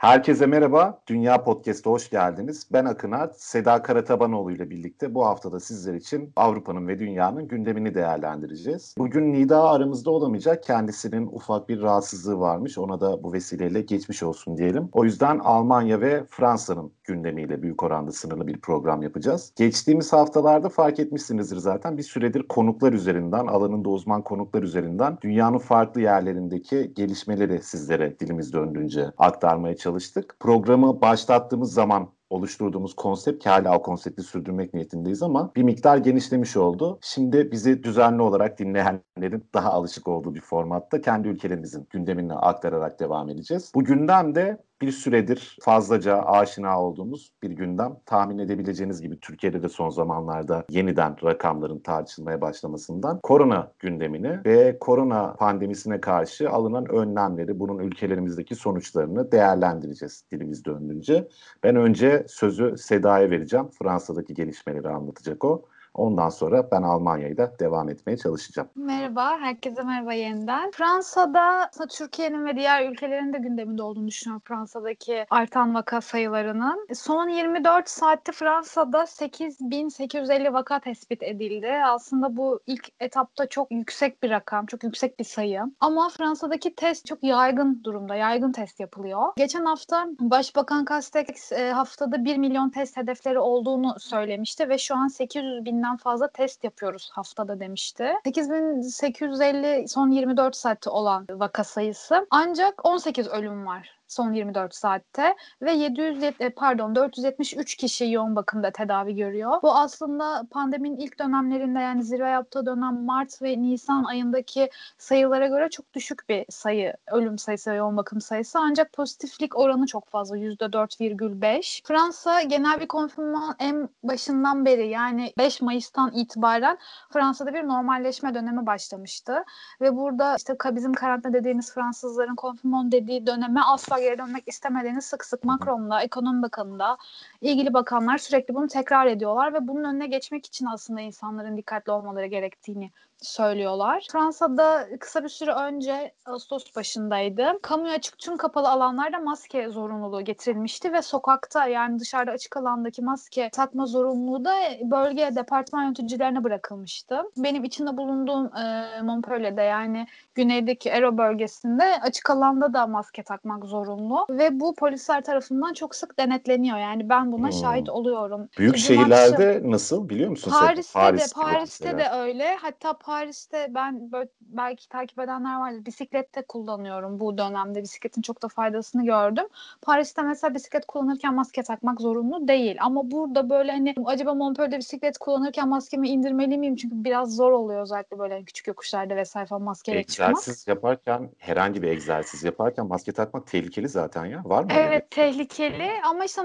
Herkese merhaba. Dünya Podcast'a hoş geldiniz. Ben Akınar, Seda Karatabanoğlu ile birlikte bu haftada sizler için Avrupa'nın ve dünyanın gündemini değerlendireceğiz. Bugün Nida aramızda olamayacak. Kendisinin ufak bir rahatsızlığı varmış. Ona da bu vesileyle geçmiş olsun diyelim. O yüzden Almanya ve Fransa'nın gündemiyle büyük oranda sınırlı bir program yapacağız. Geçtiğimiz haftalarda fark etmişsinizdir zaten bir süredir konuklar üzerinden, alanında uzman konuklar üzerinden dünyanın farklı yerlerindeki gelişmeleri sizlere dilimiz döndüğünce aktarmaya çalıştık. Programı başlattığımız zaman oluşturduğumuz konsept ki hala o konsepti sürdürmek niyetindeyiz ama bir miktar genişlemiş oldu. Şimdi bizi düzenli olarak dinleyenlerin daha alışık olduğu bir formatta kendi ülkelerimizin gündemini aktararak devam edeceğiz. Bu gündem de bir süredir fazlaca aşina olduğumuz bir gündem. Tahmin edebileceğiniz gibi Türkiye'de de son zamanlarda yeniden rakamların tartışılmaya başlamasından korona gündemini ve korona pandemisine karşı alınan önlemleri, bunun ülkelerimizdeki sonuçlarını değerlendireceğiz dilimiz döndüğünce. Ben önce sözü Seda'ya vereceğim. Fransa'daki gelişmeleri anlatacak o. Ondan sonra ben Almanya'yı da devam etmeye çalışacağım. Merhaba, herkese merhaba yeniden. Fransa'da Türkiye'nin ve diğer ülkelerin de gündeminde olduğunu düşünüyorum Fransa'daki artan vaka sayılarının. Son 24 saatte Fransa'da 8850 vaka tespit edildi. Aslında bu ilk etapta çok yüksek bir rakam, çok yüksek bir sayı. Ama Fransa'daki test çok yaygın durumda, yaygın test yapılıyor. Geçen hafta Başbakan Castex e, haftada 1 milyon test hedefleri olduğunu söylemişti ve şu an 800 binden fazla test yapıyoruz haftada demişti. 8850 son 24 saatte olan vaka sayısı. Ancak 18 ölüm var son 24 saatte ve 700 pardon 473 kişi yoğun bakımda tedavi görüyor. Bu aslında pandeminin ilk dönemlerinde yani zirve yaptığı dönem Mart ve Nisan ayındaki sayılara göre çok düşük bir sayı ölüm sayısı ve yoğun bakım sayısı ancak pozitiflik oranı çok fazla %4,5. Fransa genel bir konfirmasyon en başından beri yani 5 Mayıs'tan itibaren Fransa'da bir normalleşme dönemi başlamıştı ve burada işte bizim karantina dediğimiz Fransızların konfirmasyon dediği döneme asla geri dönmek istemediğini sık sık Macron'la, ekonomi bakanında ilgili bakanlar sürekli bunu tekrar ediyorlar ve bunun önüne geçmek için aslında insanların dikkatli olmaları gerektiğini söylüyorlar. Fransa'da kısa bir süre önce Ağustos başındaydı. Kamuya açık tüm kapalı alanlarda maske zorunluluğu getirilmişti ve sokakta yani dışarıda açık alandaki maske takma zorunluluğu da bölge departman yöneticilerine bırakılmıştı. Benim içinde bulunduğum e, Montpellier'de yani güneydeki Ero bölgesinde açık alanda da maske takmak zorunlu ve bu polisler tarafından çok sık denetleniyor. Yani ben buna hmm. şahit oluyorum. Büyük Cumartesi, şehirlerde nasıl biliyor musun? Paris'te, Paris'te de Paris'te de öyle. Hatta Paris'te ben böyle belki takip edenler vardır. Bisiklette kullanıyorum bu dönemde. Bisikletin çok da faydasını gördüm. Paris'te mesela bisiklet kullanırken maske takmak zorunlu değil. Ama burada böyle hani acaba Montpellier'de bisiklet kullanırken maskemi indirmeli miyim? Çünkü biraz zor oluyor özellikle böyle küçük yokuşlarda vesaire falan maskeyle çıkmak. Egzersiz yaparken herhangi bir egzersiz yaparken maske takmak tehlikeli zaten ya. Var mı? Evet öyle? tehlikeli ama işte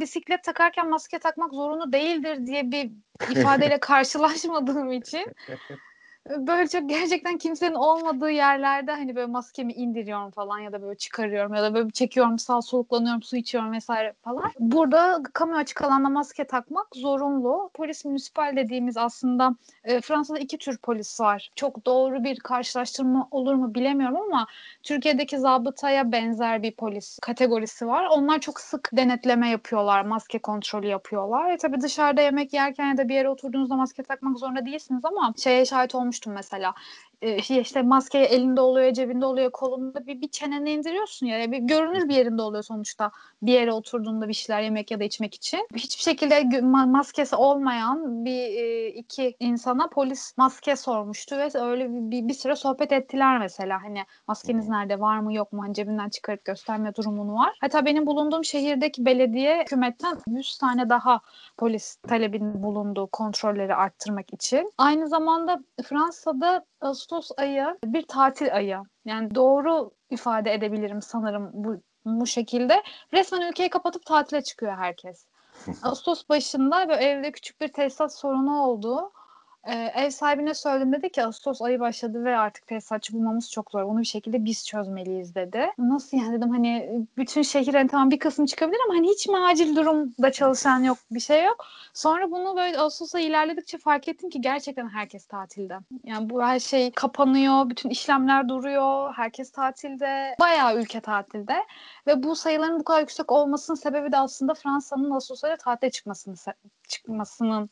bisiklet takarken maske takmak zorunlu değildir diye bir ifadeyle karşılaşmadığım için böyle çok gerçekten kimsenin olmadığı yerlerde hani böyle maskemi indiriyorum falan ya da böyle çıkarıyorum ya da böyle çekiyorum sağ soluklanıyorum su içiyorum vesaire falan. Burada kamu açık alanda maske takmak zorunlu. Polis munisipal dediğimiz aslında e, Fransa'da iki tür polis var. Çok doğru bir karşılaştırma olur mu bilemiyorum ama Türkiye'deki zabıtaya benzer bir polis kategorisi var. Onlar çok sık denetleme yapıyorlar, maske kontrolü yapıyorlar. E tabii dışarıda yemek yerken ya da bir yere oturduğunuzda maske takmak zorunda değilsiniz ama şeye şahit olmuş olmuştum mesela. Ee, işte maske elinde oluyor, cebinde oluyor, kolunda bir, bir çeneni indiriyorsun ya. Bir görünür bir yerinde oluyor sonuçta. Bir yere oturduğunda bir şeyler yemek ya da içmek için. Hiçbir şekilde maskesi olmayan bir e, iki insana polis maske sormuştu ve öyle bir, bir, bir süre sohbet ettiler mesela. Hani maskeniz nerede, var mı yok mu? Hani cebinden çıkarıp gösterme durumunu var. Hatta benim bulunduğum şehirdeki belediye hükümetten 100 tane daha polis talebinin bulunduğu kontrolleri arttırmak için. Aynı zamanda Fransa'da Ağustos ayı bir tatil ayı. Yani doğru ifade edebilirim sanırım bu bu şekilde. Resmen ülkeyi kapatıp tatile çıkıyor herkes. Ağustos başında böyle evde küçük bir tesisat sorunu oldu. Ee, ev sahibine söyledim dedi ki Ağustos ayı başladı ve artık tesisatçı bulmamız çok zor. Bunu bir şekilde biz çözmeliyiz dedi. Nasıl yani dedim hani bütün şehir hani tamam bir kısım çıkabilir ama hani hiç mi acil durumda çalışan yok bir şey yok. Sonra bunu böyle Ağustos'a ilerledikçe fark ettim ki gerçekten herkes tatilde. Yani bu her şey kapanıyor, bütün işlemler duruyor, herkes tatilde. Bayağı ülke tatilde. Ve bu sayıların bu kadar yüksek olmasının sebebi de aslında Fransa'nın Ağustos'a tatile çıkmasını, çıkmasının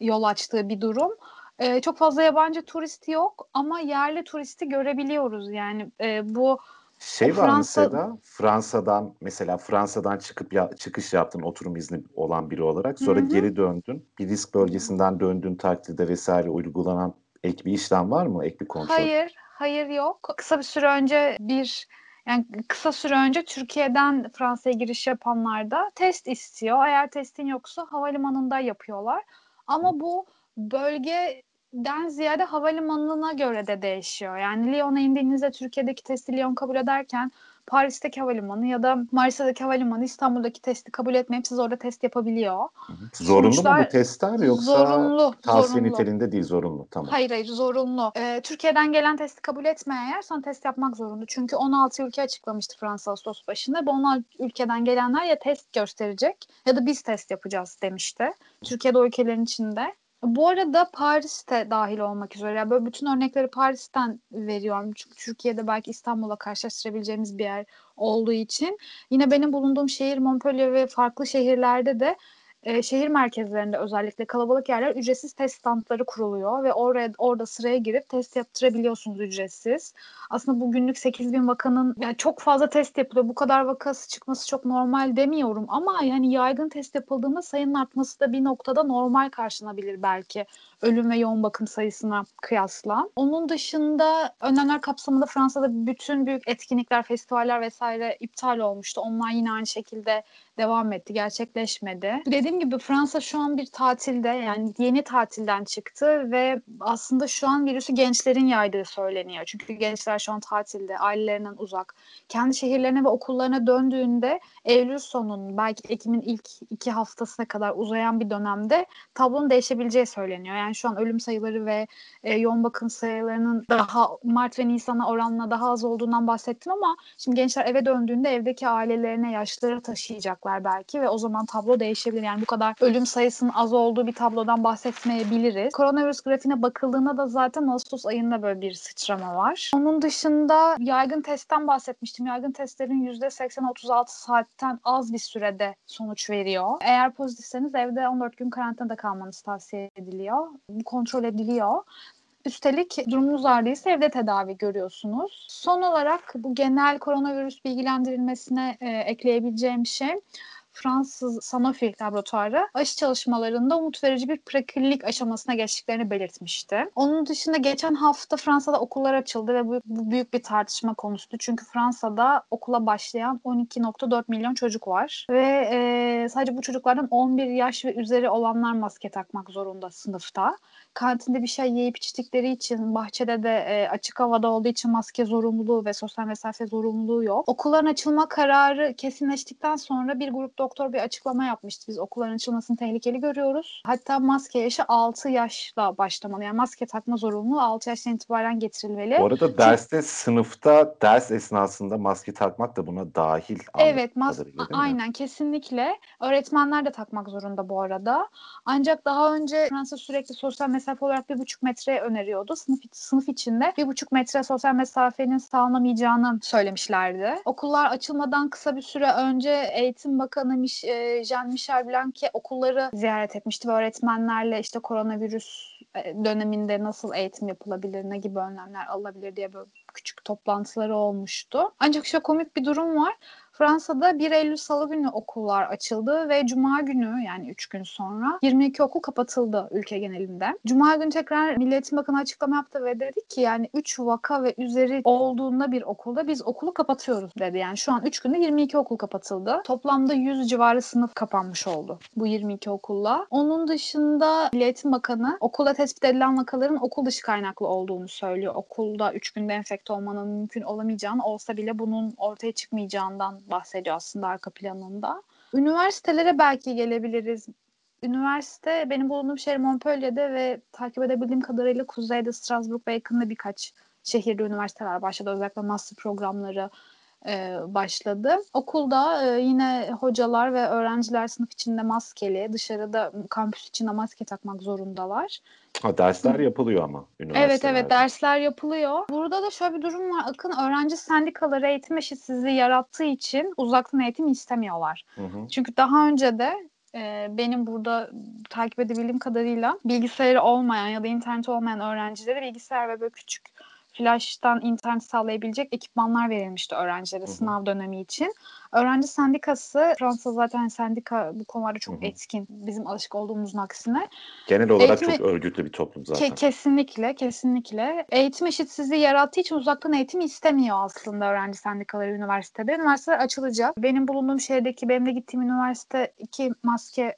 yol açtığı bir durum. Ee, çok fazla yabancı turist yok ama yerli turisti görebiliyoruz. Yani e, bu şey var Fransa... mesela Fransa'dan mesela Fransa'dan çıkıp ya, çıkış yaptın oturum izni olan biri olarak sonra Hı-hı. geri döndün. Bir risk bölgesinden döndüğün takdirde vesaire uygulanan ek bir işlem var mı? Ek bir kontrol? Hayır, hayır yok. Kısa bir süre önce bir yani kısa süre önce Türkiye'den Fransa'ya giriş yapanlar da test istiyor. Eğer testin yoksa havalimanında yapıyorlar. Ama bu bölgeden ziyade havalimanına göre de değişiyor. Yani Lyon'a indiğinizde Türkiye'deki testi Lyon kabul ederken Paris'teki havalimanı ya da Mars'taki havalimanı İstanbul'daki testi kabul etmeyip siz orada test yapabiliyor. Zorunlu Sonuçlar, mu bu testler yoksa zorunlu, tavsiye zorunlu. niteliğinde değil zorunlu tamam. Hayır hayır zorunlu. Ee, Türkiye'den gelen testi kabul etmeyen yer son test yapmak zorunlu. Çünkü 16 ülke açıklamıştı Fransa Ağustos başında. Bu 16 ülkeden gelenler ya test gösterecek ya da biz test yapacağız demişti. Türkiye'de o ülkelerin içinde. Bu arada Paris'te dahil olmak üzere. Yani böyle bütün örnekleri Paris'ten veriyorum. Çünkü Türkiye'de belki İstanbul'la karşılaştırabileceğimiz bir yer olduğu için. Yine benim bulunduğum şehir Montpellier ve farklı şehirlerde de e, şehir merkezlerinde özellikle kalabalık yerler ücretsiz test standları kuruluyor ve oraya orada sıraya girip test yaptırabiliyorsunuz ücretsiz. Aslında bu günlük 8 bin vakanın yani çok fazla test yapılıyor. Bu kadar vakası çıkması çok normal demiyorum ama yani yaygın test yapıldığında sayının artması da bir noktada normal karşılanabilir belki ölüm ve yoğun bakım sayısına kıyasla. Onun dışında önlemler kapsamında Fransa'da bütün büyük etkinlikler, festivaller vesaire iptal olmuştu. Onlar yine aynı şekilde devam etti, gerçekleşmedi. Dediğim gibi Fransa şu an bir tatilde yani yeni tatilden çıktı ve aslında şu an virüsü gençlerin yaydığı söyleniyor. Çünkü gençler şu an tatilde, ailelerinden uzak. Kendi şehirlerine ve okullarına döndüğünde Eylül sonunun belki Ekim'in ilk iki haftasına kadar uzayan bir dönemde tablonun değişebileceği söyleniyor. Yani şu an ölüm sayıları ve e, yoğun bakım sayılarının daha Mart ve Nisan'a oranla daha az olduğundan bahsettim ama şimdi gençler eve döndüğünde evdeki ailelerine yaşları taşıyacaklar belki ve o zaman tablo değişebilir. Yani bu kadar ölüm sayısının az olduğu bir tablodan bahsetmeyebiliriz. Koronavirüs grafiğine bakıldığında da zaten Ağustos ayında böyle bir sıçrama var. Onun dışında yaygın testten bahsetmiştim. Yaygın testlerin %80-36 saatten az bir sürede sonuç veriyor. Eğer pozitifseniz evde 14 gün karantinada kalmanız tavsiye ediliyor. Kontrol ediliyor. Üstelik durumunuz ağırlıysa evde tedavi görüyorsunuz. Son olarak bu genel koronavirüs bilgilendirilmesine e, ekleyebileceğim şey Fransız Sanofi laboratuvarı aşı çalışmalarında umut verici bir preklinik aşamasına geçtiklerini belirtmişti. Onun dışında geçen hafta Fransa'da okullar açıldı ve bu, bu büyük bir tartışma konusu. Çünkü Fransa'da okula başlayan 12.4 milyon çocuk var ve e, sadece bu çocuklardan 11 yaş ve üzeri olanlar maske takmak zorunda sınıfta. Kantinde bir şey yiyip içtikleri için, bahçede de e, açık havada olduğu için maske zorunluluğu ve sosyal mesafe zorunluluğu yok. Okulların açılma kararı kesinleştikten sonra bir grup doktor bir açıklama yapmıştı. Biz okulların açılmasını tehlikeli görüyoruz. Hatta maske yaşı 6 yaşla başlamalı. Yani maske takma zorunluluğu 6 yaştan itibaren getirilmeli. Bu arada derste, Çünkü... sınıfta ders esnasında maske takmak da buna dahil. Evet, mas- aynen kesinlikle. Öğretmenler de takmak zorunda bu arada. Ancak daha önce Fransa sürekli sosyal mesafe olarak bir buçuk metre öneriyordu. Sınıf, sınıf içinde bir buçuk metre sosyal mesafenin sağlanamayacağını söylemişlerdi. Okullar açılmadan kısa bir süre önce Eğitim Bakanı e, Jean Michel Blanquet okulları ziyaret etmişti ve öğretmenlerle işte koronavirüs e, döneminde nasıl eğitim yapılabilir, ne gibi önlemler alınabilir diye böyle küçük toplantıları olmuştu. Ancak şu komik bir durum var. Fransa'da 1 Eylül Salı günü okullar açıldı ve Cuma günü yani 3 gün sonra 22 okul kapatıldı ülke genelinde. Cuma günü tekrar Milliyetin Bakanı açıklama yaptı ve dedi ki yani 3 vaka ve üzeri olduğunda bir okulda biz okulu kapatıyoruz dedi. Yani şu an 3 günde 22 okul kapatıldı. Toplamda 100 civarı sınıf kapanmış oldu bu 22 okulla. Onun dışında Milliyetin Bakanı okulda tespit edilen vakaların okul dışı kaynaklı olduğunu söylüyor. Okulda 3 günde enfekte olmanın mümkün olamayacağını olsa bile bunun ortaya çıkmayacağından bahsediyor aslında arka planında. Üniversitelere belki gelebiliriz. Üniversite benim bulunduğum şehir Montpellier'de ve takip edebildiğim kadarıyla kuzeyde Strasbourg ve yakında birkaç şehirde üniversiteler başladı. Özellikle master programları e, başladı. Okulda e, yine hocalar ve öğrenciler sınıf içinde maskeli, dışarıda kampüs içinde maske takmak zorundalar. Ha, dersler yapılıyor ama Evet evet dersler yapılıyor. Burada da şöyle bir durum var. Akın öğrenci sendikaları eğitim eşitsizliği yarattığı için uzaktan eğitim istemiyorlar. Hı hı. Çünkü daha önce de e, benim burada takip edebildiğim kadarıyla bilgisayarı olmayan ya da internet olmayan öğrencilere bilgisayar ve böyle küçük flash'tan internet sağlayabilecek ekipmanlar verilmişti öğrencilere hı. sınav dönemi için. Öğrenci sendikası, Fransa zaten sendika bu konularda çok Hı hı. etkin bizim alışık olduğumuzun aksine. Genel olarak Eğitimi- çok örgütlü bir toplum zaten. Ke- kesinlikle, kesinlikle. Eğitim eşitsizliği yarattığı için uzaktan eğitim istemiyor aslında öğrenci sendikaları üniversitede. Üniversiteler açılacak. Benim bulunduğum şehirdeki, benim de gittiğim üniversite iki maske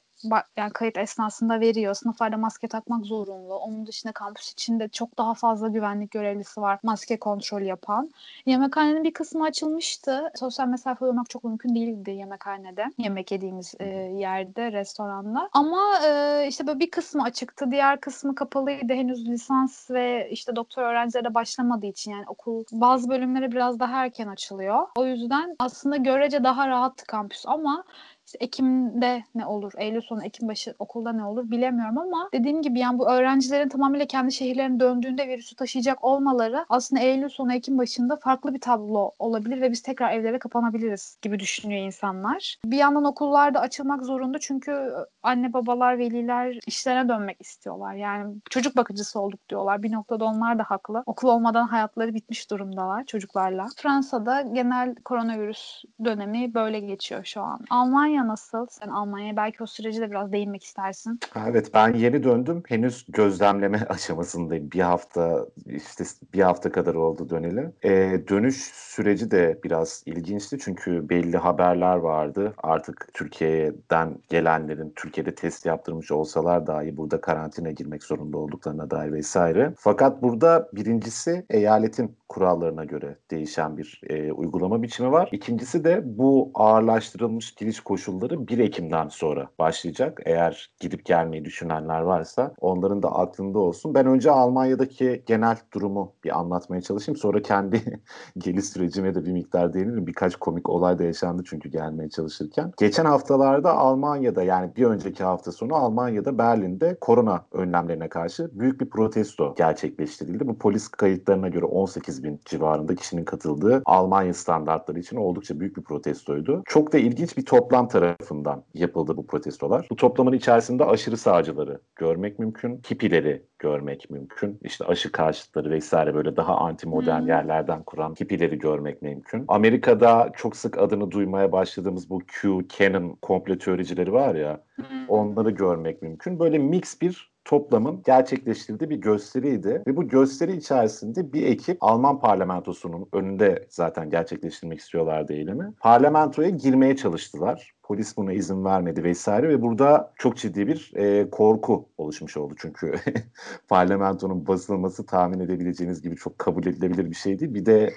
yani kayıt esnasında veriyor. Sınıflarda maske takmak zorunlu. Onun dışında kampüs içinde çok daha fazla güvenlik görevlisi var. Maske kontrol yapan. Yemekhanenin bir kısmı açılmıştı. Sosyal mesafe uymak çok mümkün değildi yemekhanede. Yemek yediğimiz e, yerde, restoranda. Ama e, işte böyle bir kısmı açıktı. Diğer kısmı kapalıydı. Henüz lisans ve işte doktor öğrencileri de başlamadığı için yani okul bazı bölümlere biraz daha erken açılıyor. O yüzden aslında görece daha rahattı kampüs ama işte Ekim'de ne olur, Eylül sonu, Ekim başı okulda ne olur bilemiyorum ama dediğim gibi yani bu öğrencilerin tamamıyla kendi şehirlerine döndüğünde virüsü taşıyacak olmaları aslında Eylül sonu, Ekim başında farklı bir tablo olabilir ve biz tekrar evlere kapanabiliriz gibi düşünüyor insanlar. Bir yandan okullar da açılmak zorunda çünkü anne babalar, veliler işlerine dönmek istiyorlar. Yani çocuk bakıcısı olduk diyorlar. Bir noktada onlar da haklı. Okul olmadan hayatları bitmiş durumdalar çocuklarla. Fransa'da genel koronavirüs dönemi böyle geçiyor şu an. Almanya nasıl? Sen Almanya'ya belki o süreci de biraz değinmek istersin. Evet ben yeni döndüm. Henüz gözlemleme aşamasındayım. Bir hafta işte bir hafta kadar oldu döneli. Ee, dönüş süreci de biraz ilginçti çünkü belli haberler vardı. Artık Türkiye'den gelenlerin Türkiye'de test yaptırmış olsalar dahi burada karantina girmek zorunda olduklarına dair vesaire. Fakat burada birincisi eyaletin kurallarına göre değişen bir e, uygulama biçimi var. İkincisi de bu ağırlaştırılmış giriş koşulları 1 Ekim'den sonra başlayacak. Eğer gidip gelmeyi düşünenler varsa onların da aklında olsun. Ben önce Almanya'daki genel durumu bir anlatmaya çalışayım. Sonra kendi geliş sürecime de bir miktar değinirim. Birkaç komik olay da yaşandı çünkü gelmeye çalışırken. Geçen haftalarda Almanya'da yani bir önceki hafta sonu Almanya'da Berlin'de korona önlemlerine karşı büyük bir protesto gerçekleştirildi. Bu polis kayıtlarına göre 18 bin civarında kişinin katıldığı Almanya standartları için oldukça büyük bir protestoydu. Çok da ilginç bir toplam tarafından yapıldı bu protestolar. Bu toplamın içerisinde aşırı sağcıları görmek mümkün, hippileri görmek mümkün. İşte aşı karşıtları vesaire böyle daha anti modern Hmm. yerlerden kuran hippileri görmek mümkün. Amerika'da çok sık adını duymaya başladığımız bu Q, Canon komplo teoricileri var ya onları görmek mümkün. Böyle mix bir toplamın gerçekleştirdiği bir gösteriydi. Ve bu gösteri içerisinde bir ekip Alman parlamentosunun önünde zaten gerçekleştirmek istiyorlardı eylemi. Parlamentoya girmeye çalıştılar. Polis buna izin vermedi vesaire ve burada çok ciddi bir e, korku oluşmuş oldu. Çünkü parlamentonun basılması tahmin edebileceğiniz gibi çok kabul edilebilir bir şey değil. Bir de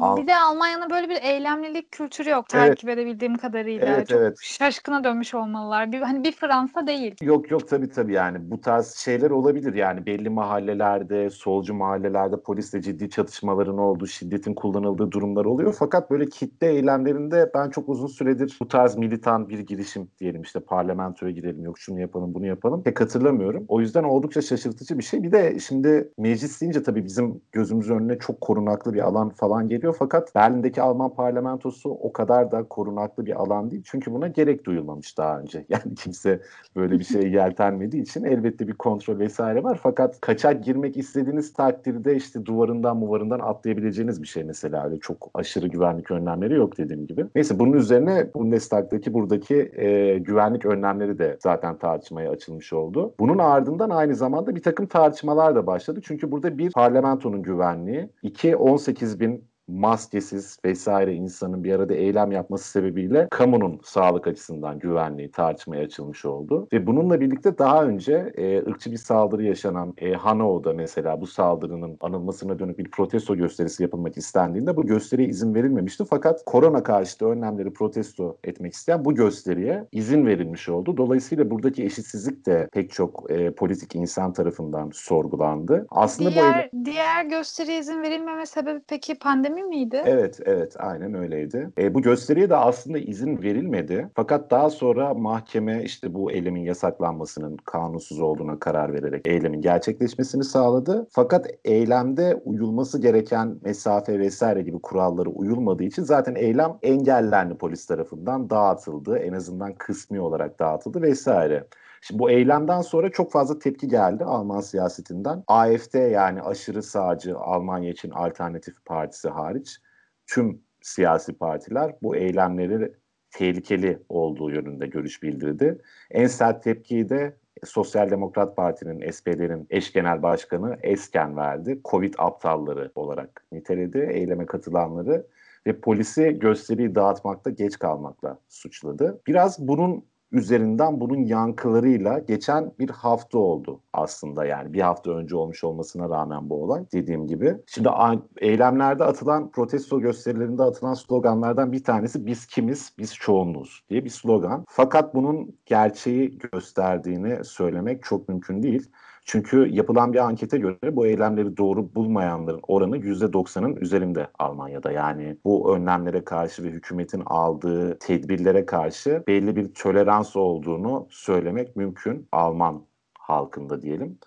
Al- Bir de Almanya'nın böyle bir eylemlilik kültürü yok Evet. takip edebildiğim kadarıyla. Evet, Çok evet. şaşkına dönmüş olmalılar. Bir, hani bir Fransa değil. Yok yok tabii tabii yani bu tarz şeyler olabilir yani belli mahallelerde, solcu mahallelerde polisle ciddi çatışmaların olduğu, şiddetin kullanıldığı durumlar oluyor. Fakat böyle kitle eylemlerinde ben çok uzun süredir bu tarz militan bir girişim diyelim işte parlamentoya girelim yok şunu yapalım bunu yapalım pek hatırlamıyorum. O yüzden oldukça şaşırtıcı bir şey. Bir de şimdi meclis deyince tabii bizim gözümüzün önüne çok korunaklı bir alan falan geliyor. Fakat Berlin'deki Alman parlamentosu o kadar da korunaklı bir alan değil. Çünkü buna gerek duyulmamış daha önce. Yani kimse böyle bir şeye yeltenmediği için elbette bir kontrol vesaire var. Fakat kaçak girmek istediğiniz takdirde işte duvarından muvarından atlayabileceğiniz bir şey mesela. Öyle çok aşırı güvenlik önlemleri yok dediğim gibi. Neyse bunun üzerine Bundestag'daki buradaki e, güvenlik önlemleri de zaten tartışmaya açılmış oldu. Bunun ardından aynı zamanda bir takım tartışmalar da başladı. Çünkü burada bir parlamentonun güvenliği, iki 18 bin maskesiz vesaire insanın bir arada eylem yapması sebebiyle kamunun sağlık açısından güvenliği tartışmaya açılmış oldu. Ve bununla birlikte daha önce e, ırkçı bir saldırı yaşanan e, Hanover'da mesela bu saldırının anılmasına dönük bir protesto gösterisi yapılmak istendiğinde bu gösteriye izin verilmemişti. Fakat korona karşıtı önlemleri protesto etmek isteyen bu gösteriye izin verilmiş oldu. Dolayısıyla buradaki eşitsizlik de pek çok e, politik insan tarafından sorgulandı. Aslında diğer, bu diğer gösteriye izin verilmeme sebebi peki pandemi miydi? Evet, evet, aynen öyleydi. E, bu gösteriye de aslında izin verilmedi. Fakat daha sonra mahkeme işte bu eylemin yasaklanmasının kanunsuz olduğuna karar vererek eylemin gerçekleşmesini sağladı. Fakat eylemde uyulması gereken mesafe vesaire gibi kuralları uyulmadığı için zaten eylem engellendi polis tarafından dağıtıldı. En azından kısmi olarak dağıtıldı vesaire. Şimdi bu eylemden sonra çok fazla tepki geldi Alman siyasetinden. AFD yani aşırı sağcı Almanya için Alternatif Partisi hariç tüm siyasi partiler bu eylemleri tehlikeli olduğu yönünde görüş bildirdi. En sert tepkiyi de Sosyal Demokrat Parti'nin, SPD'nin eş genel başkanı Esken verdi. Covid aptalları olarak niteledi eyleme katılanları ve polisi gösteriyi dağıtmakta geç kalmakla suçladı. Biraz bunun üzerinden bunun yankılarıyla geçen bir hafta oldu aslında yani bir hafta önce olmuş olmasına rağmen bu olay dediğim gibi. Şimdi eylemlerde atılan protesto gösterilerinde atılan sloganlardan bir tanesi biz kimiz biz çoğunluğuz diye bir slogan. Fakat bunun gerçeği gösterdiğini söylemek çok mümkün değil. Çünkü yapılan bir ankete göre bu eylemleri doğru bulmayanların oranı %90'ın üzerinde Almanya'da. Yani bu önlemlere karşı ve hükümetin aldığı tedbirlere karşı belli bir tolerans olduğunu söylemek mümkün Alman halkında diyelim.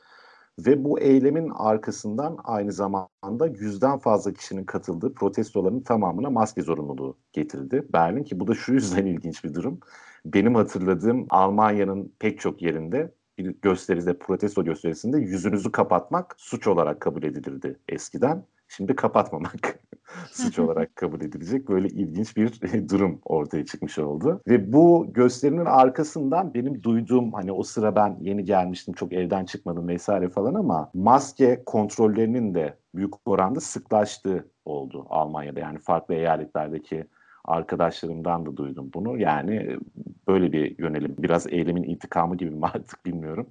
Ve bu eylemin arkasından aynı zamanda yüzden fazla kişinin katıldığı protestoların tamamına maske zorunluluğu getirildi. Berlin ki bu da şu yüzden ilginç bir durum. Benim hatırladığım Almanya'nın pek çok yerinde gösteride, protesto gösterisinde yüzünüzü kapatmak suç olarak kabul edilirdi eskiden. Şimdi kapatmamak suç olarak kabul edilecek. Böyle ilginç bir durum ortaya çıkmış oldu. Ve bu gösterinin arkasından benim duyduğum hani o sıra ben yeni gelmiştim çok evden çıkmadım vesaire falan ama maske kontrollerinin de büyük oranda sıklaştığı oldu Almanya'da. Yani farklı eyaletlerdeki arkadaşlarımdan da duydum bunu. Yani böyle bir yönelim, biraz eylemin intikamı gibi mi artık bilmiyorum.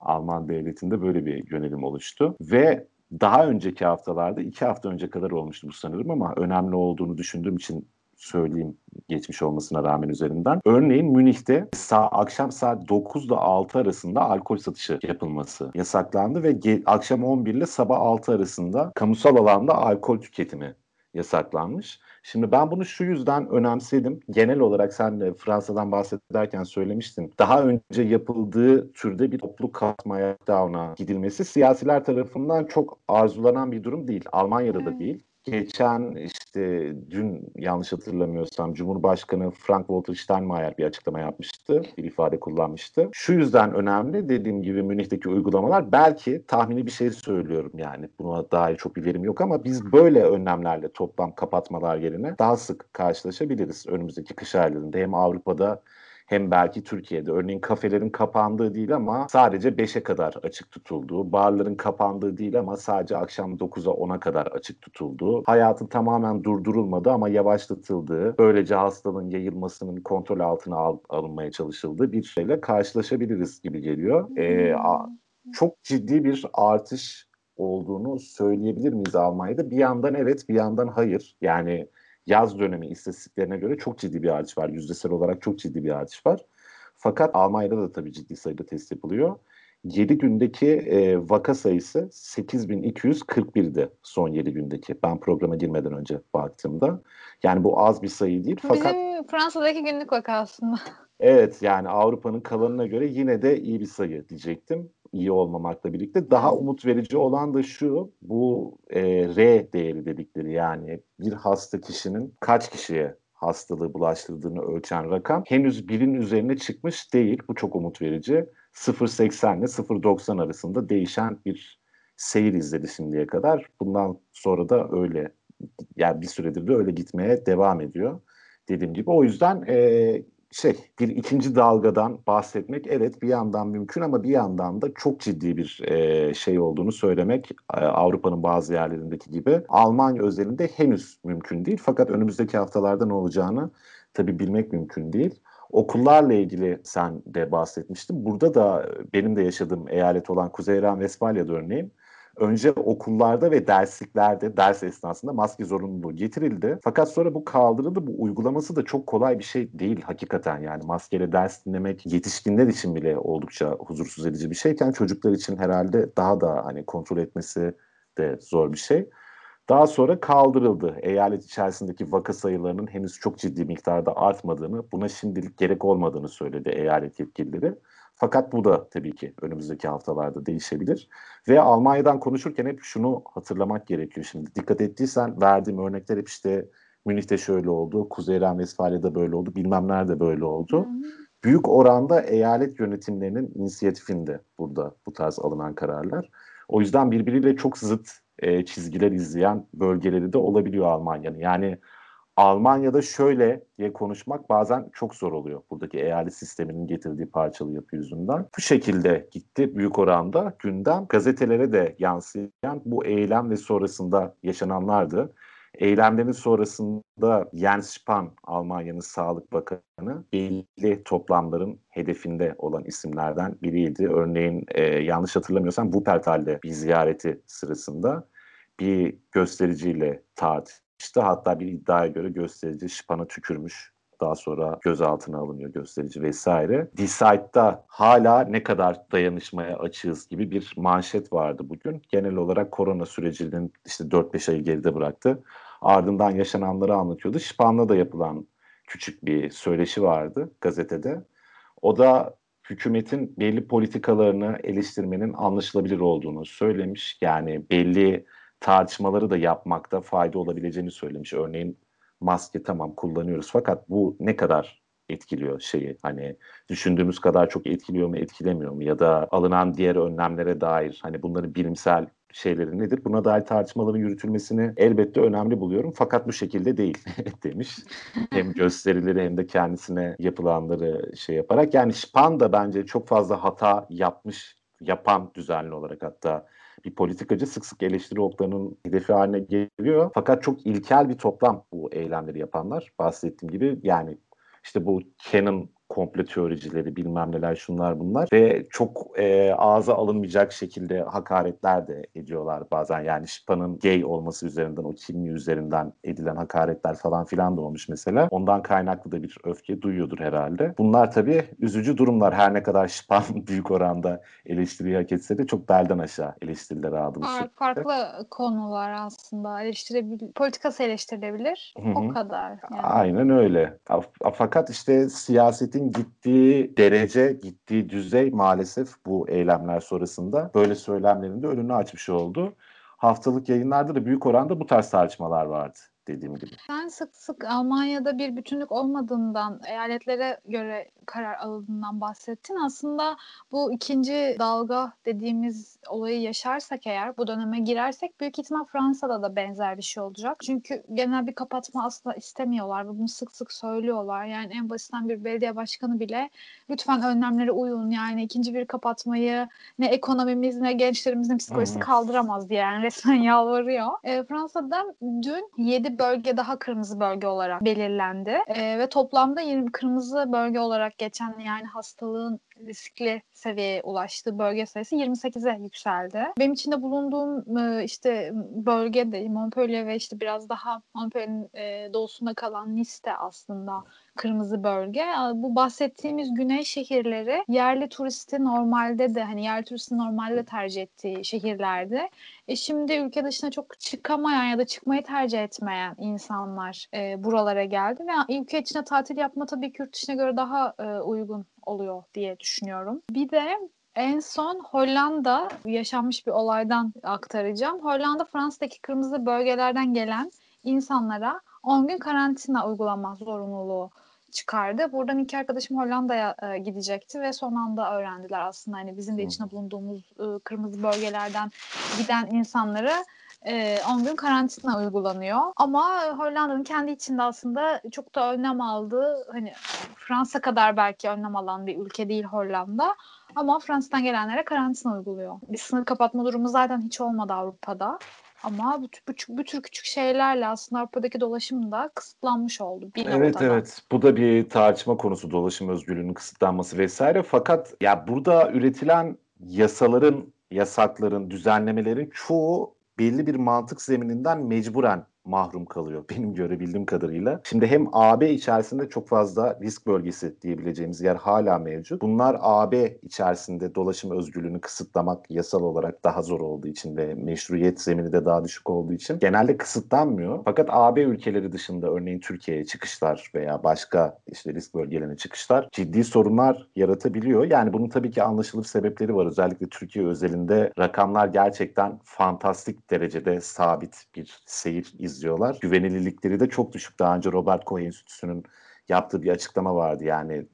Alman devletinde böyle bir yönelim oluştu. Ve daha önceki haftalarda, iki hafta önce kadar olmuştu bu sanırım ama önemli olduğunu düşündüğüm için söyleyeyim geçmiş olmasına rağmen üzerinden. Örneğin Münih'te sa akşam saat 9 ile 6 arasında alkol satışı yapılması yasaklandı ve akşam 11 ile sabah 6 arasında kamusal alanda alkol tüketimi yasaklanmış. Şimdi ben bunu şu yüzden önemsedim. Genel olarak sen de Fransa'dan bahsederken söylemiştin. Daha önce yapıldığı türde bir toplu katmaya down'a gidilmesi siyasiler tarafından çok arzulanan bir durum değil. Almanya'da da değil geçen işte dün yanlış hatırlamıyorsam Cumhurbaşkanı Frank-Walter Steinmeier bir açıklama yapmıştı. Bir ifade kullanmıştı. Şu yüzden önemli dediğim gibi Münih'teki uygulamalar belki tahmini bir şey söylüyorum yani. Buna dair çok bir verim yok ama biz böyle önlemlerle toplam kapatmalar yerine daha sık karşılaşabiliriz önümüzdeki kış aylarında. Hem Avrupa'da hem belki Türkiye'de örneğin kafelerin kapandığı değil ama sadece 5'e kadar açık tutulduğu, barların kapandığı değil ama sadece akşam 9'a 10'a kadar açık tutulduğu, hayatın tamamen durdurulmadı ama yavaşlatıldığı, böylece hastalığın yayılmasının kontrol altına al, alınmaya çalışıldığı bir şeyle karşılaşabiliriz gibi geliyor. Ee, çok ciddi bir artış olduğunu söyleyebilir miyiz Almanya'da? Bir yandan evet, bir yandan hayır. Yani yaz dönemi istatistiklerine göre çok ciddi bir artış var. Yüzdesel olarak çok ciddi bir artış var. Fakat Almanya'da da tabii ciddi sayıda test yapılıyor. 7 gündeki e, vaka sayısı 8241'di son 7 gündeki. Ben programa girmeden önce baktığımda. Yani bu az bir sayı değil. Fakat Bizim Fransa'daki günlük vaka aslında. Evet yani Avrupa'nın kalanına göre yine de iyi bir sayı diyecektim iyi olmamakla birlikte daha umut verici olan da şu bu e, R değeri dedikleri yani bir hasta kişinin kaç kişiye hastalığı bulaştırdığını ölçen rakam henüz birin üzerine çıkmış değil. Bu çok umut verici. 0.80 ile 0.90 arasında değişen bir seyir izledi şimdiye kadar. Bundan sonra da öyle yani bir süredir de öyle gitmeye devam ediyor. Dediğim gibi o yüzden e, şey bir ikinci dalgadan bahsetmek evet bir yandan mümkün ama bir yandan da çok ciddi bir e, şey olduğunu söylemek e, Avrupa'nın bazı yerlerindeki gibi Almanya özelinde henüz mümkün değil. Fakat önümüzdeki haftalarda ne olacağını tabii bilmek mümkün değil. Okullarla ilgili sen de bahsetmiştin. Burada da benim de yaşadığım eyalet olan Kuzey İran Vespalya'da örneğin önce okullarda ve dersliklerde ders esnasında maske zorunluluğu getirildi. Fakat sonra bu kaldırıldı. Bu uygulaması da çok kolay bir şey değil hakikaten yani maskeyle ders dinlemek yetişkinler için bile oldukça huzursuz edici bir şeyken çocuklar için herhalde daha da hani kontrol etmesi de zor bir şey. Daha sonra kaldırıldı. Eyalet içerisindeki vaka sayılarının henüz çok ciddi miktarda artmadığını, buna şimdilik gerek olmadığını söyledi eyalet yetkilileri. Fakat bu da tabii ki önümüzdeki haftalarda değişebilir. Ve Almanya'dan konuşurken hep şunu hatırlamak gerekiyor şimdi. Dikkat ettiysen verdiğim örnekler hep işte Münih'te şöyle oldu, Kuzey Ren Vesfalya'da böyle oldu, bilmem nerede böyle oldu. Büyük oranda eyalet yönetimlerinin inisiyatifinde burada bu tarz alınan kararlar. O yüzden birbiriyle çok zıt e, çizgiler izleyen bölgeleri de olabiliyor Almanya'nın. Yani Almanya'da şöyle diye konuşmak bazen çok zor oluyor. Buradaki eyalet sisteminin getirdiği parçalı yapı yüzünden. Bu şekilde gitti büyük oranda gündem. Gazetelere de yansıyan bu eylem ve sonrasında yaşananlardı. Eylemlerin sonrasında Jens Spahn, Almanya'nın Sağlık Bakanı, belli toplamların hedefinde olan isimlerden biriydi. Örneğin e, yanlış hatırlamıyorsam Wuppertal'de bir ziyareti sırasında bir göstericiyle tartıştı. Hatta bir iddiaya göre gösterici Spahn'a tükürmüş. Daha sonra gözaltına alınıyor gösterici vesaire. Decide'da hala ne kadar dayanışmaya açığız gibi bir manşet vardı bugün. Genel olarak korona sürecinin işte 4-5 ayı geride bıraktı. Ardından yaşananları anlatıyordu. Spahn'la da yapılan küçük bir söyleşi vardı gazetede. O da hükümetin belli politikalarını eleştirmenin anlaşılabilir olduğunu söylemiş. Yani belli tartışmaları da yapmakta fayda olabileceğini söylemiş. Örneğin maske tamam kullanıyoruz fakat bu ne kadar etkiliyor şeyi hani düşündüğümüz kadar çok etkiliyor mu etkilemiyor mu ya da alınan diğer önlemlere dair hani bunların bilimsel şeyleri nedir? Buna dair tartışmaların yürütülmesini elbette önemli buluyorum. Fakat bu şekilde değil demiş. hem gösterileri hem de kendisine yapılanları şey yaparak. Yani Spahn da bence çok fazla hata yapmış, yapan düzenli olarak hatta bir politikacı sık sık eleştiri oklarının hedefi haline geliyor. Fakat çok ilkel bir toplam bu eylemleri yapanlar. Bahsettiğim gibi yani işte bu Canon komplo teoricileri bilmem neler şunlar bunlar ve çok e, ağza alınmayacak şekilde hakaretler de ediyorlar bazen yani Şipa'nın gay olması üzerinden o kimliği üzerinden edilen hakaretler falan filan da olmuş mesela. Ondan kaynaklı da bir öfke duyuyordur herhalde. Bunlar tabii üzücü durumlar her ne kadar Şipan büyük oranda eleştiriyi hak etse de çok belden aşağı eleştiriler aldığını Farklı, farklı konular aslında eleştirebilir, politikası eleştirilebilir. Hı hı. O kadar. Yani. Aynen öyle. Fakat işte siyasetin gittiği derece, gittiği düzey maalesef bu eylemler sonrasında böyle söylemlerin de önünü açmış oldu. Haftalık yayınlarda da büyük oranda bu tarz tartışmalar vardı dediğim gibi. Sen sık sık Almanya'da bir bütünlük olmadığından, eyaletlere göre karar alındığından bahsettin. Aslında bu ikinci dalga dediğimiz olayı yaşarsak eğer, bu döneme girersek büyük ihtimal Fransa'da da benzer bir şey olacak. Çünkü genel bir kapatma asla istemiyorlar ve bunu sık sık söylüyorlar. Yani en basitten bir belediye başkanı bile lütfen önlemlere uyun. Yani ikinci bir kapatmayı ne ekonomimiz ne gençlerimizin psikolojisi kaldıramaz diye yani resmen yalvarıyor. E, Fransa'da dün 7 bölge daha kırmızı bölge olarak belirlendi. E, ve toplamda 20 kırmızı bölge olarak geçen yani hastalığın riskli seviyeye ulaştığı bölge sayısı 28'e yükseldi. Benim içinde bulunduğum e, işte bölgede Montpellier ve işte biraz daha Montpellier'in e, doğusunda kalan Nice aslında kırmızı bölge. Bu bahsettiğimiz güney şehirleri yerli turisti normalde de hani yerli turisti normalde de tercih ettiği şehirlerdi. E şimdi ülke dışına çok çıkamayan ya da çıkmayı tercih etmeyen insanlar e, buralara geldi ve ülke içine tatil yapma tabii ki yurt dışına göre daha e, uygun oluyor diye düşünüyorum. Bir de en son Hollanda yaşanmış bir olaydan aktaracağım. Hollanda Fransa'daki kırmızı bölgelerden gelen insanlara 10 gün karantina uygulama zorunluluğu çıkardı. Buradan iki arkadaşım Hollanda'ya e, gidecekti ve son anda öğrendiler aslında hani bizim de içinde bulunduğumuz e, kırmızı bölgelerden giden insanları e, 10 gün karantina uygulanıyor. Ama Hollanda'nın kendi içinde aslında çok da önlem aldığı hani Fransa kadar belki önlem alan bir ülke değil Hollanda. Ama Fransa'dan gelenlere karantina uyguluyor. Bir sınır kapatma durumu zaten hiç olmadı Avrupa'da. Ama bu, bu, bu tür küçük şeylerle aslında Avrupa'daki dolaşım da kısıtlanmış oldu. Bir evet noktada. evet bu da bir tartışma konusu dolaşım özgürlüğünün kısıtlanması vesaire fakat ya burada üretilen yasaların, yasakların, düzenlemelerin çoğu belli bir mantık zemininden mecburen mahrum kalıyor benim görebildiğim kadarıyla. Şimdi hem AB içerisinde çok fazla risk bölgesi diyebileceğimiz yer hala mevcut. Bunlar AB içerisinde dolaşım özgürlüğünü kısıtlamak yasal olarak daha zor olduğu için ve meşruiyet zemini de daha düşük olduğu için genelde kısıtlanmıyor. Fakat AB ülkeleri dışında örneğin Türkiye'ye çıkışlar veya başka işte risk bölgelerine çıkışlar ciddi sorunlar yaratabiliyor. Yani bunun tabii ki anlaşılır sebepleri var. Özellikle Türkiye özelinde rakamlar gerçekten fantastik derecede sabit bir seyir iz izliyorlar. Güvenilirlikleri de çok düşük. Daha önce Robert Koch Enstitüsü'nün yaptığı bir açıklama vardı. Yani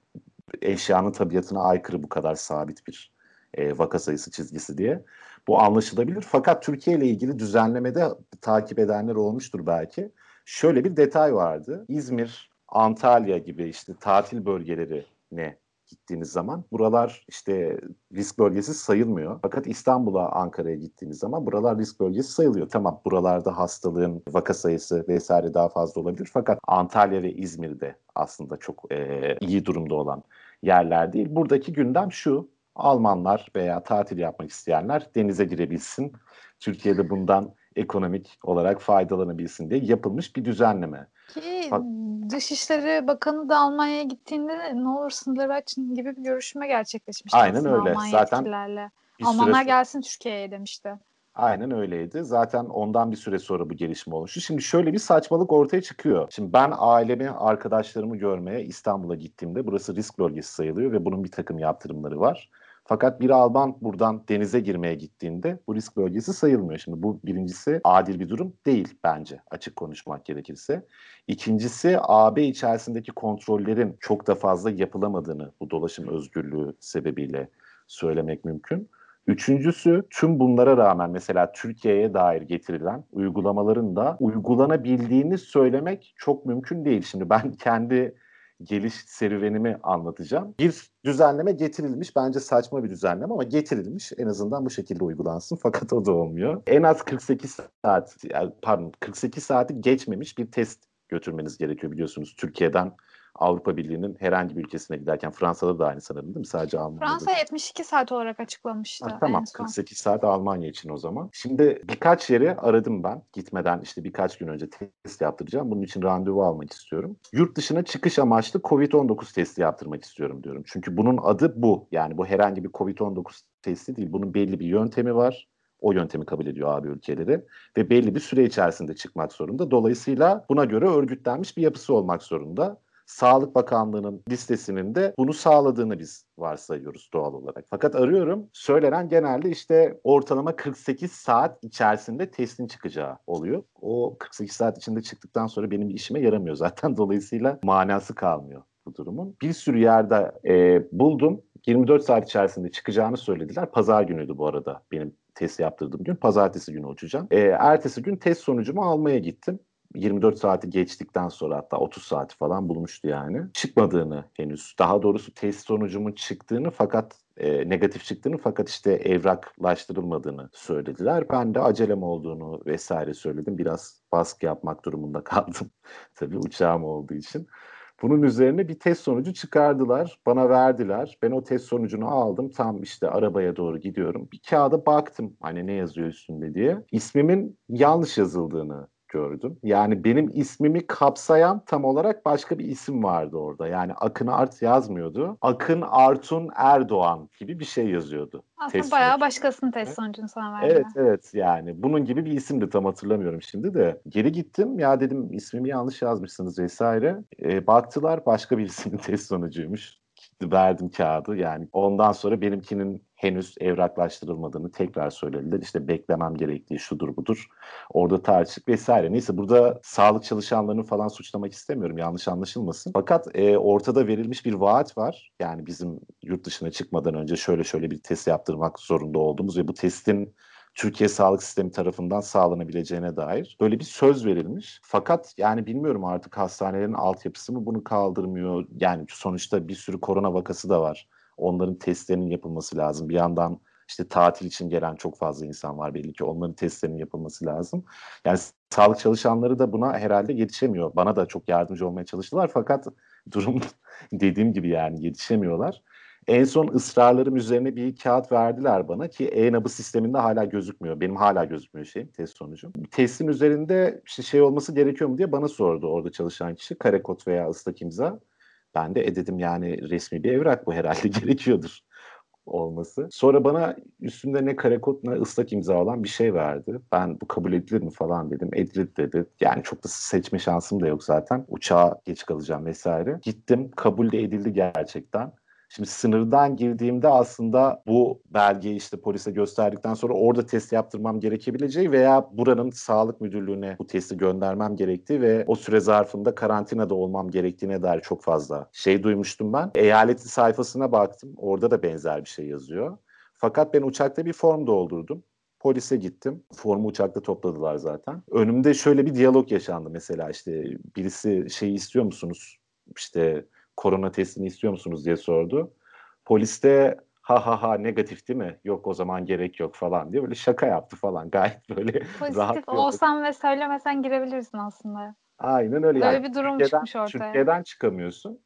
eşyanın tabiatına aykırı bu kadar sabit bir e, vaka sayısı çizgisi diye. Bu anlaşılabilir. Fakat Türkiye ile ilgili düzenlemede takip edenler olmuştur belki. Şöyle bir detay vardı. İzmir, Antalya gibi işte tatil bölgeleri ne gittiğiniz zaman buralar işte risk bölgesi sayılmıyor. Fakat İstanbul'a, Ankara'ya gittiğiniz zaman buralar risk bölgesi sayılıyor. Tamam buralarda hastalığın vaka sayısı vesaire daha fazla olabilir. Fakat Antalya ve İzmir'de aslında çok e, iyi durumda olan yerler değil. Buradaki gündem şu. Almanlar veya tatil yapmak isteyenler denize girebilsin. Türkiye'de bundan ekonomik olarak faydalanabilsin diye yapılmış bir düzenleme. Ki Dışişleri Bakanı da Almanya'ya gittiğinde ne olur sınırları açın gibi bir görüşme gerçekleşmişti. Aynen öyle. Almanya Zaten. Almanlar süre... gelsin Türkiye'ye demişti. Aynen öyleydi. Zaten ondan bir süre sonra bu gelişme oluştu. Şimdi şöyle bir saçmalık ortaya çıkıyor. Şimdi ben ailemi, arkadaşlarımı görmeye İstanbul'a gittiğimde burası risk bölgesi sayılıyor ve bunun bir takım yaptırımları var. Fakat bir Alman buradan denize girmeye gittiğinde bu risk bölgesi sayılmıyor. Şimdi bu birincisi adil bir durum değil bence açık konuşmak gerekirse. İkincisi AB içerisindeki kontrollerin çok da fazla yapılamadığını bu dolaşım özgürlüğü sebebiyle söylemek mümkün. Üçüncüsü tüm bunlara rağmen mesela Türkiye'ye dair getirilen uygulamaların da uygulanabildiğini söylemek çok mümkün değil. Şimdi ben kendi geliş serüvenimi anlatacağım. Bir düzenleme getirilmiş. Bence saçma bir düzenleme ama getirilmiş. En azından bu şekilde uygulansın. Fakat o da olmuyor. En az 48 saat, pardon 48 saati geçmemiş bir test götürmeniz gerekiyor biliyorsunuz. Türkiye'den Avrupa Birliği'nin herhangi bir ülkesine giderken Fransa'da da aynı sanırım değil mi? Sadece Almanya'da. Fransa 72 saat olarak açıklamıştı. Ha, tamam 48 saat Almanya için o zaman. Şimdi birkaç yeri aradım ben. Gitmeden işte birkaç gün önce test yaptıracağım. Bunun için randevu almak istiyorum. Yurt dışına çıkış amaçlı COVID-19 testi yaptırmak istiyorum diyorum. Çünkü bunun adı bu. Yani bu herhangi bir COVID-19 testi değil. Bunun belli bir yöntemi var. O yöntemi kabul ediyor abi ülkeleri ve belli bir süre içerisinde çıkmak zorunda. Dolayısıyla buna göre örgütlenmiş bir yapısı olmak zorunda. Sağlık Bakanlığı'nın listesinin de bunu sağladığını biz varsayıyoruz doğal olarak. Fakat arıyorum söylenen genelde işte ortalama 48 saat içerisinde testin çıkacağı oluyor. O 48 saat içinde çıktıktan sonra benim işime yaramıyor zaten. Dolayısıyla manası kalmıyor bu durumun. Bir sürü yerde e, buldum. 24 saat içerisinde çıkacağını söylediler. Pazar günüydü bu arada benim test yaptırdığım gün. Pazartesi günü uçacağım. E, ertesi gün test sonucumu almaya gittim. 24 saati geçtikten sonra hatta 30 saati falan bulmuştu yani. Çıkmadığını henüz. Daha doğrusu test sonucumun çıktığını fakat e, negatif çıktığını fakat işte evraklaştırılmadığını söylediler. Ben de acelem olduğunu vesaire söyledim. Biraz baskı yapmak durumunda kaldım. Tabii uçağım olduğu için. Bunun üzerine bir test sonucu çıkardılar. Bana verdiler. Ben o test sonucunu aldım. Tam işte arabaya doğru gidiyorum. Bir kağıda baktım hani ne yazıyor üstünde diye. İsmimin yanlış yazıldığını gördüm. Yani benim ismimi kapsayan tam olarak başka bir isim vardı orada. Yani Akın Art yazmıyordu. Akın Artun Erdoğan gibi bir şey yazıyordu. Aslında bayağı sonucu. başkasının test sonucunu sana verdi. Evet evet yani bunun gibi bir isimdi tam hatırlamıyorum şimdi de. Geri gittim ya dedim ismimi yanlış yazmışsınız vesaire. E, baktılar başka birisinin test sonucuymuş verdim kağıdı. Yani ondan sonra benimkinin henüz evraklaştırılmadığını tekrar söylediler. İşte beklemem gerektiği şudur budur. Orada tartışık vesaire. Neyse burada sağlık çalışanlarını falan suçlamak istemiyorum. Yanlış anlaşılmasın. Fakat e, ortada verilmiş bir vaat var. Yani bizim yurt dışına çıkmadan önce şöyle şöyle bir test yaptırmak zorunda olduğumuz ve bu testin Türkiye sağlık sistemi tarafından sağlanabileceğine dair böyle bir söz verilmiş. Fakat yani bilmiyorum artık hastanelerin altyapısı mı bunu kaldırmıyor. Yani sonuçta bir sürü korona vakası da var. Onların testlerinin yapılması lazım. Bir yandan işte tatil için gelen çok fazla insan var belli ki onların testlerinin yapılması lazım. Yani sağlık çalışanları da buna herhalde yetişemiyor. Bana da çok yardımcı olmaya çalıştılar fakat durum dediğim gibi yani yetişemiyorlar. En son ısrarlarım üzerine bir kağıt verdiler bana ki e-nabı sisteminde hala gözükmüyor. Benim hala gözükmüyor şeyim, test sonucum. Testin üzerinde işte şey olması gerekiyor mu diye bana sordu orada çalışan kişi. Kare kod veya ıslak imza. Ben de e dedim yani resmi bir evrak bu herhalde gerekiyordur olması. Sonra bana üstünde ne kare kod ne ıslak imza olan bir şey verdi. Ben bu kabul edilir mi falan dedim. Edilir dedi. Yani çok da seçme şansım da yok zaten. Uçağa geç kalacağım vesaire. Gittim kabul de edildi gerçekten. Şimdi sınırdan girdiğimde aslında bu belgeyi işte polise gösterdikten sonra orada test yaptırmam gerekebileceği veya buranın sağlık müdürlüğüne bu testi göndermem gerektiği ve o süre zarfında karantinada olmam gerektiğine dair çok fazla şey duymuştum ben. Eyaletin sayfasına baktım. Orada da benzer bir şey yazıyor. Fakat ben uçakta bir form doldurdum. Polise gittim. Formu uçakta topladılar zaten. Önümde şöyle bir diyalog yaşandı mesela işte birisi şey istiyor musunuz? İşte korona testini istiyor musunuz diye sordu. Polis de ha ha ha negatif değil mi? Yok o zaman gerek yok falan diye böyle şaka yaptı falan. Gayet böyle Pozitif rahat. olsan ve söylemesen girebilirsin aslında. Aynen öyle. Böyle yani. bir durum Türkiye'den, çıkmış ortaya. Türkiye'den çıkamıyorsun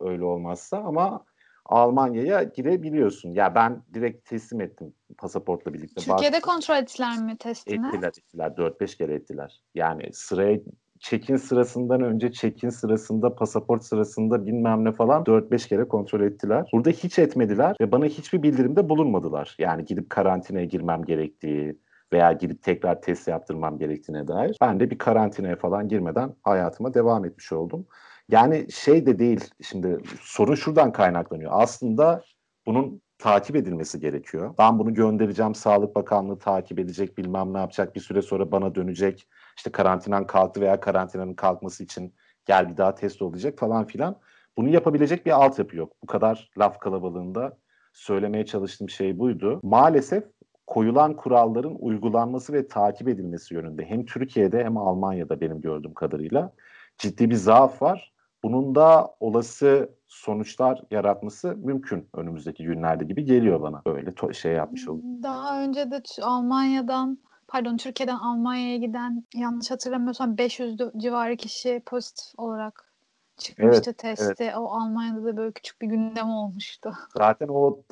öyle olmazsa ama Almanya'ya girebiliyorsun. Ya ben direkt teslim ettim pasaportla birlikte. Türkiye'de Baktım. kontrol ettiler mi testini? Ettiler ettiler. 4-5 kere ettiler. Yani sıraya check-in sırasından önce check-in sırasında pasaport sırasında bilmem ne falan 4-5 kere kontrol ettiler. Burada hiç etmediler ve bana hiçbir bildirimde bulunmadılar. Yani gidip karantinaya girmem gerektiği veya gidip tekrar test yaptırmam gerektiğine dair. Ben de bir karantinaya falan girmeden hayatıma devam etmiş oldum. Yani şey de değil şimdi sorun şuradan kaynaklanıyor. Aslında bunun takip edilmesi gerekiyor. Ben bunu göndereceğim Sağlık Bakanlığı takip edecek bilmem ne yapacak bir süre sonra bana dönecek. İşte karantinan kalktı veya karantinanın kalkması için gel bir daha test olacak falan filan. Bunu yapabilecek bir altyapı yok. Bu kadar laf kalabalığında söylemeye çalıştığım şey buydu. Maalesef koyulan kuralların uygulanması ve takip edilmesi yönünde hem Türkiye'de hem Almanya'da benim gördüğüm kadarıyla ciddi bir zaaf var. Bunun da olası sonuçlar yaratması mümkün önümüzdeki günlerde gibi geliyor bana. Böyle şey yapmış oldum. Daha önce de Almanya'dan pardon Türkiye'den Almanya'ya giden yanlış hatırlamıyorsam 500 dü- civarı kişi pozitif olarak çıkmıştı testi. O Almanya'da da böyle küçük bir gündem olmuştu. Zaten o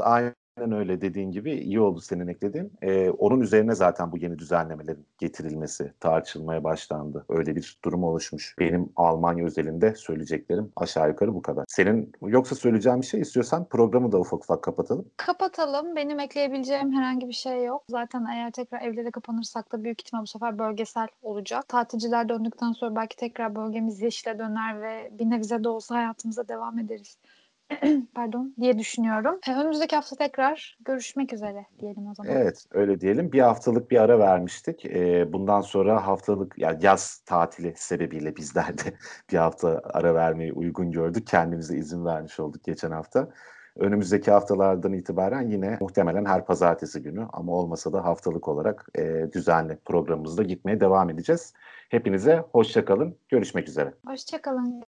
aynen öyle dediğin gibi iyi oldu senin eklediğin. Ee, onun üzerine zaten bu yeni düzenlemelerin getirilmesi tartışılmaya başlandı. Öyle bir durum oluşmuş. Benim Almanya özelinde söyleyeceklerim aşağı yukarı bu kadar. Senin yoksa söyleyeceğim bir şey istiyorsan programı da ufak ufak kapatalım. Kapatalım. Benim ekleyebileceğim herhangi bir şey yok. Zaten eğer tekrar evlere kapanırsak da büyük ihtimal bu sefer bölgesel olacak. Tatilciler döndükten sonra belki tekrar bölgemiz yeşile döner ve bir nebze de olsa hayatımıza devam ederiz. Pardon diye düşünüyorum. E, önümüzdeki hafta tekrar görüşmek üzere diyelim o zaman. Evet öyle diyelim. Bir haftalık bir ara vermiştik. Ee, bundan sonra haftalık yani yaz tatili sebebiyle bizler de bir hafta ara vermeyi uygun gördük. Kendimize izin vermiş olduk geçen hafta. Önümüzdeki haftalardan itibaren yine muhtemelen her pazartesi günü ama olmasa da haftalık olarak e, düzenli programımızda gitmeye devam edeceğiz. Hepinize hoşçakalın. Görüşmek üzere. Hoşçakalın.